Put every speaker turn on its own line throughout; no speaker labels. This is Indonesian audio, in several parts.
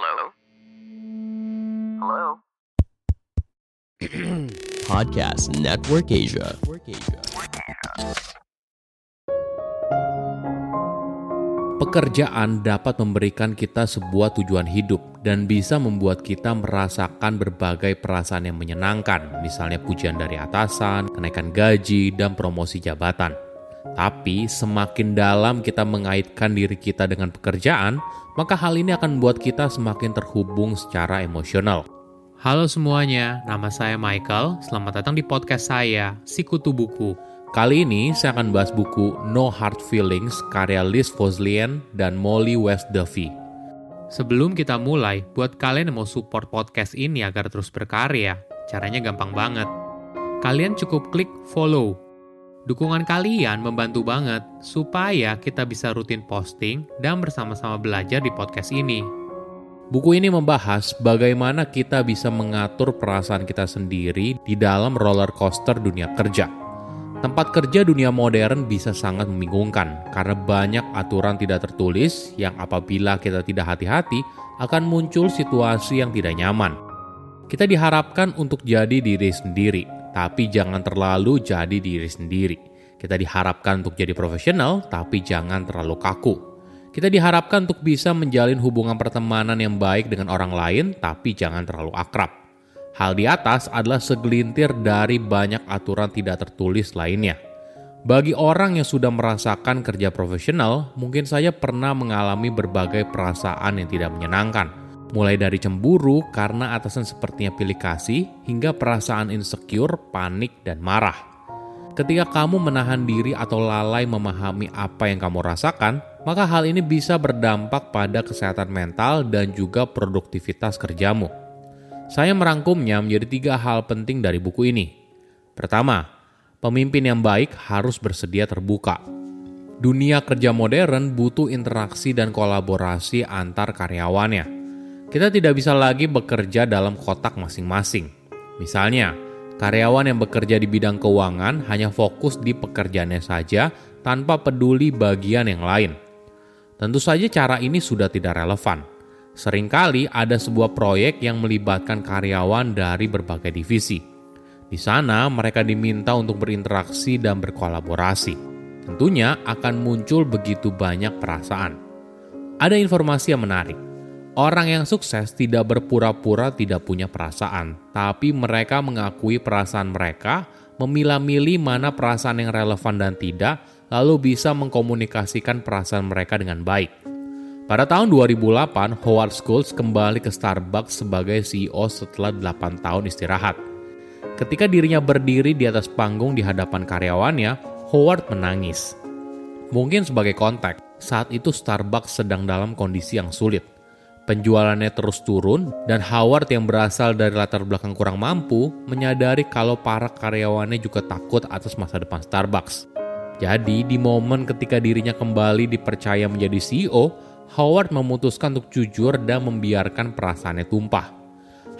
Hello? Hello?
Podcast Network Asia.
Pekerjaan dapat memberikan kita sebuah tujuan hidup dan bisa membuat kita merasakan berbagai perasaan yang menyenangkan, misalnya pujian dari atasan, kenaikan gaji, dan promosi jabatan. Tapi semakin dalam kita mengaitkan diri kita dengan pekerjaan, maka hal ini akan membuat kita semakin terhubung secara emosional.
Halo semuanya, nama saya Michael. Selamat datang di podcast saya, Sikutu Buku.
Kali ini saya akan bahas buku No Hard Feelings karya Liz Foslian dan Molly West Duffy.
Sebelum kita mulai, buat kalian yang mau support podcast ini agar terus berkarya, caranya gampang banget. Kalian cukup klik follow. Dukungan kalian membantu banget supaya kita bisa rutin posting dan bersama-sama belajar di podcast ini.
Buku ini membahas bagaimana kita bisa mengatur perasaan kita sendiri di dalam roller coaster dunia kerja. Tempat kerja dunia modern bisa sangat membingungkan karena banyak aturan tidak tertulis yang apabila kita tidak hati-hati akan muncul situasi yang tidak nyaman. Kita diharapkan untuk jadi diri sendiri, tapi jangan terlalu jadi diri sendiri. Kita diharapkan untuk jadi profesional, tapi jangan terlalu kaku. Kita diharapkan untuk bisa menjalin hubungan pertemanan yang baik dengan orang lain, tapi jangan terlalu akrab. Hal di atas adalah segelintir dari banyak aturan tidak tertulis lainnya. Bagi orang yang sudah merasakan kerja profesional, mungkin saja pernah mengalami berbagai perasaan yang tidak menyenangkan. Mulai dari cemburu karena atasan sepertinya pilih kasih, hingga perasaan insecure, panik, dan marah. Ketika kamu menahan diri atau lalai memahami apa yang kamu rasakan, maka hal ini bisa berdampak pada kesehatan mental dan juga produktivitas kerjamu. Saya merangkumnya menjadi tiga hal penting dari buku ini. Pertama, pemimpin yang baik harus bersedia terbuka. Dunia kerja modern butuh interaksi dan kolaborasi antar karyawannya. Kita tidak bisa lagi bekerja dalam kotak masing-masing. Misalnya, karyawan yang bekerja di bidang keuangan hanya fokus di pekerjaannya saja tanpa peduli bagian yang lain. Tentu saja cara ini sudah tidak relevan Seringkali ada sebuah proyek yang melibatkan karyawan dari berbagai divisi. Di sana mereka diminta untuk berinteraksi dan berkolaborasi. Tentunya akan muncul begitu banyak perasaan. Ada informasi yang menarik. Orang yang sukses tidak berpura-pura tidak punya perasaan, tapi mereka mengakui perasaan mereka, memilah-milih mana perasaan yang relevan dan tidak, lalu bisa mengkomunikasikan perasaan mereka dengan baik. Pada tahun 2008, Howard Schultz kembali ke Starbucks sebagai CEO setelah 8 tahun istirahat. Ketika dirinya berdiri di atas panggung di hadapan karyawannya, Howard menangis. Mungkin sebagai konteks, saat itu Starbucks sedang dalam kondisi yang sulit. Penjualannya terus turun, dan Howard yang berasal dari latar belakang kurang mampu menyadari kalau para karyawannya juga takut atas masa depan Starbucks. Jadi, di momen ketika dirinya kembali dipercaya menjadi CEO, Howard memutuskan untuk jujur dan membiarkan perasaannya tumpah.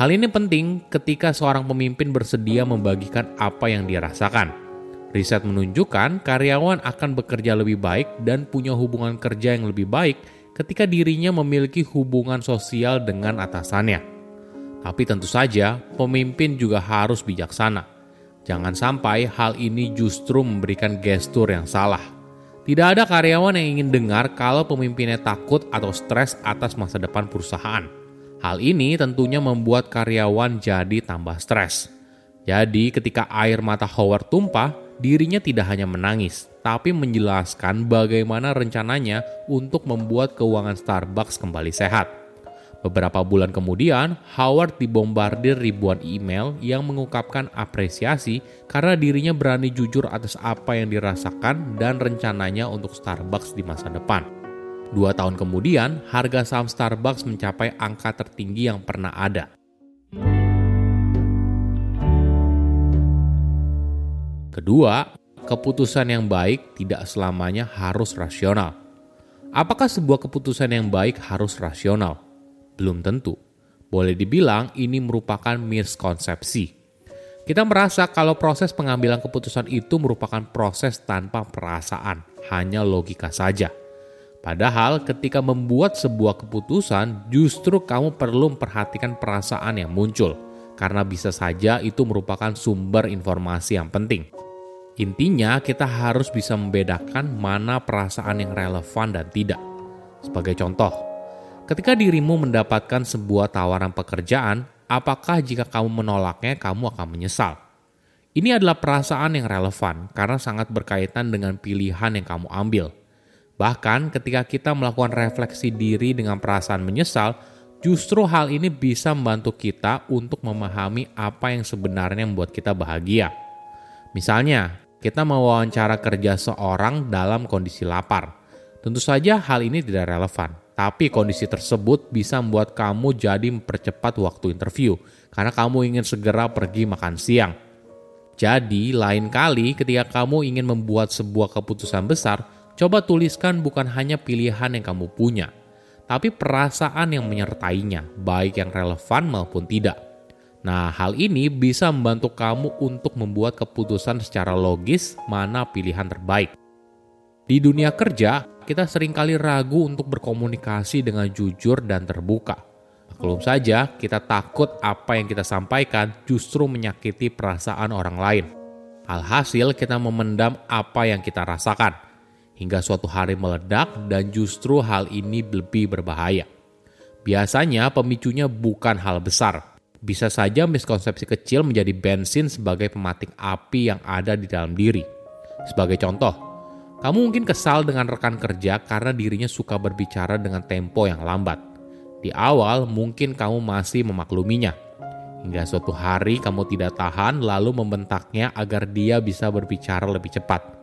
Hal ini penting ketika seorang pemimpin bersedia membagikan apa yang dia rasakan. Riset menunjukkan karyawan akan bekerja lebih baik dan punya hubungan kerja yang lebih baik ketika dirinya memiliki hubungan sosial dengan atasannya. Tapi tentu saja, pemimpin juga harus bijaksana. Jangan sampai hal ini justru memberikan gestur yang salah. Tidak ada karyawan yang ingin dengar kalau pemimpinnya takut atau stres atas masa depan perusahaan. Hal ini tentunya membuat karyawan jadi tambah stres. Jadi, ketika air mata Howard tumpah, dirinya tidak hanya menangis, tapi menjelaskan bagaimana rencananya untuk membuat keuangan Starbucks kembali sehat. Beberapa bulan kemudian, Howard dibombardir ribuan email yang mengungkapkan apresiasi karena dirinya berani jujur atas apa yang dirasakan dan rencananya untuk Starbucks di masa depan. Dua tahun kemudian, harga saham Starbucks mencapai angka tertinggi yang pernah ada. Kedua, keputusan yang baik tidak selamanya harus rasional. Apakah sebuah keputusan yang baik harus rasional? Belum tentu. Boleh dibilang ini merupakan miskonsepsi. Kita merasa kalau proses pengambilan keputusan itu merupakan proses tanpa perasaan, hanya logika saja. Padahal ketika membuat sebuah keputusan, justru kamu perlu memperhatikan perasaan yang muncul, karena bisa saja itu merupakan sumber informasi yang penting. Intinya, kita harus bisa membedakan mana perasaan yang relevan dan tidak. Sebagai contoh, ketika dirimu mendapatkan sebuah tawaran pekerjaan, apakah jika kamu menolaknya, kamu akan menyesal? Ini adalah perasaan yang relevan karena sangat berkaitan dengan pilihan yang kamu ambil Bahkan ketika kita melakukan refleksi diri dengan perasaan menyesal, justru hal ini bisa membantu kita untuk memahami apa yang sebenarnya membuat kita bahagia. Misalnya, kita mewawancara kerja seorang dalam kondisi lapar. Tentu saja hal ini tidak relevan, tapi kondisi tersebut bisa membuat kamu jadi mempercepat waktu interview karena kamu ingin segera pergi makan siang. Jadi, lain kali ketika kamu ingin membuat sebuah keputusan besar, Coba tuliskan bukan hanya pilihan yang kamu punya, tapi perasaan yang menyertainya, baik yang relevan maupun tidak. Nah, hal ini bisa membantu kamu untuk membuat keputusan secara logis mana pilihan terbaik. Di dunia kerja, kita sering kali ragu untuk berkomunikasi dengan jujur dan terbuka. Maklum saja, kita takut apa yang kita sampaikan justru menyakiti perasaan orang lain. Alhasil, kita memendam apa yang kita rasakan hingga suatu hari meledak dan justru hal ini lebih berbahaya. Biasanya pemicunya bukan hal besar. Bisa saja miskonsepsi kecil menjadi bensin sebagai pematik api yang ada di dalam diri. Sebagai contoh, kamu mungkin kesal dengan rekan kerja karena dirinya suka berbicara dengan tempo yang lambat. Di awal mungkin kamu masih memakluminya. Hingga suatu hari kamu tidak tahan lalu membentaknya agar dia bisa berbicara lebih cepat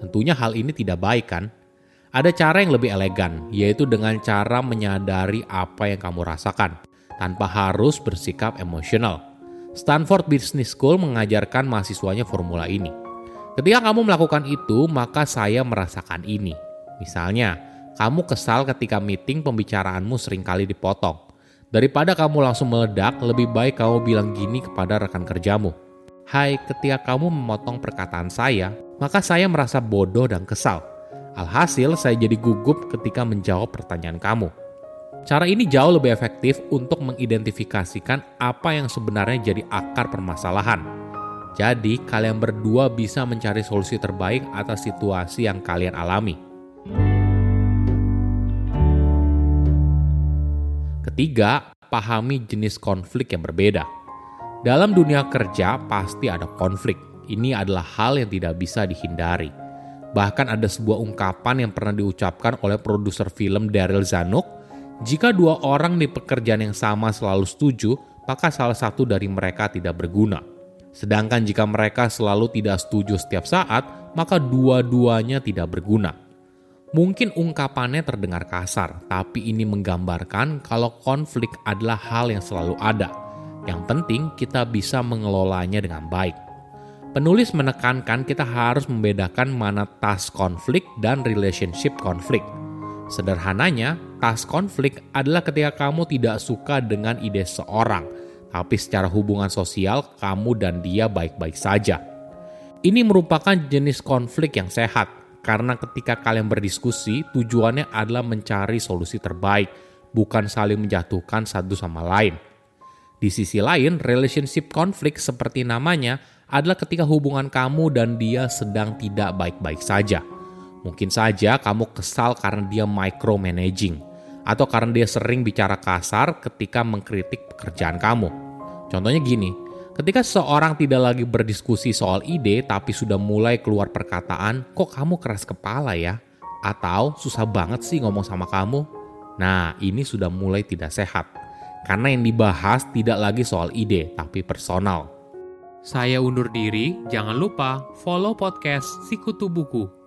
Tentunya hal ini tidak baik kan? Ada cara yang lebih elegan, yaitu dengan cara menyadari apa yang kamu rasakan, tanpa harus bersikap emosional. Stanford Business School mengajarkan mahasiswanya formula ini. Ketika kamu melakukan itu, maka saya merasakan ini. Misalnya, kamu kesal ketika meeting pembicaraanmu sering kali dipotong. Daripada kamu langsung meledak, lebih baik kamu bilang gini kepada rekan kerjamu. Hai, ketika kamu memotong perkataan saya, maka saya merasa bodoh dan kesal. Alhasil, saya jadi gugup ketika menjawab pertanyaan kamu. Cara ini jauh lebih efektif untuk mengidentifikasikan apa yang sebenarnya jadi akar permasalahan. Jadi, kalian berdua bisa mencari solusi terbaik atas situasi yang kalian alami. Ketiga, pahami jenis konflik yang berbeda. Dalam dunia kerja, pasti ada konflik ini adalah hal yang tidak bisa dihindari. Bahkan ada sebuah ungkapan yang pernah diucapkan oleh produser film Daryl Zanuck, jika dua orang di pekerjaan yang sama selalu setuju, maka salah satu dari mereka tidak berguna. Sedangkan jika mereka selalu tidak setuju setiap saat, maka dua-duanya tidak berguna. Mungkin ungkapannya terdengar kasar, tapi ini menggambarkan kalau konflik adalah hal yang selalu ada. Yang penting kita bisa mengelolanya dengan baik. Penulis menekankan kita harus membedakan mana task konflik dan relationship konflik. Sederhananya, task konflik adalah ketika kamu tidak suka dengan ide seorang, tapi secara hubungan sosial kamu dan dia baik-baik saja. Ini merupakan jenis konflik yang sehat, karena ketika kalian berdiskusi, tujuannya adalah mencari solusi terbaik, bukan saling menjatuhkan satu sama lain. Di sisi lain, relationship konflik seperti namanya adalah ketika hubungan kamu dan dia sedang tidak baik-baik saja. Mungkin saja kamu kesal karena dia micromanaging, atau karena dia sering bicara kasar ketika mengkritik pekerjaan kamu. Contohnya gini, ketika seseorang tidak lagi berdiskusi soal ide tapi sudah mulai keluar perkataan, kok kamu keras kepala ya? Atau susah banget sih ngomong sama kamu? Nah, ini sudah mulai tidak sehat. Karena yang dibahas tidak lagi soal ide, tapi personal.
Saya undur diri, jangan lupa follow podcast Sikutu Buku.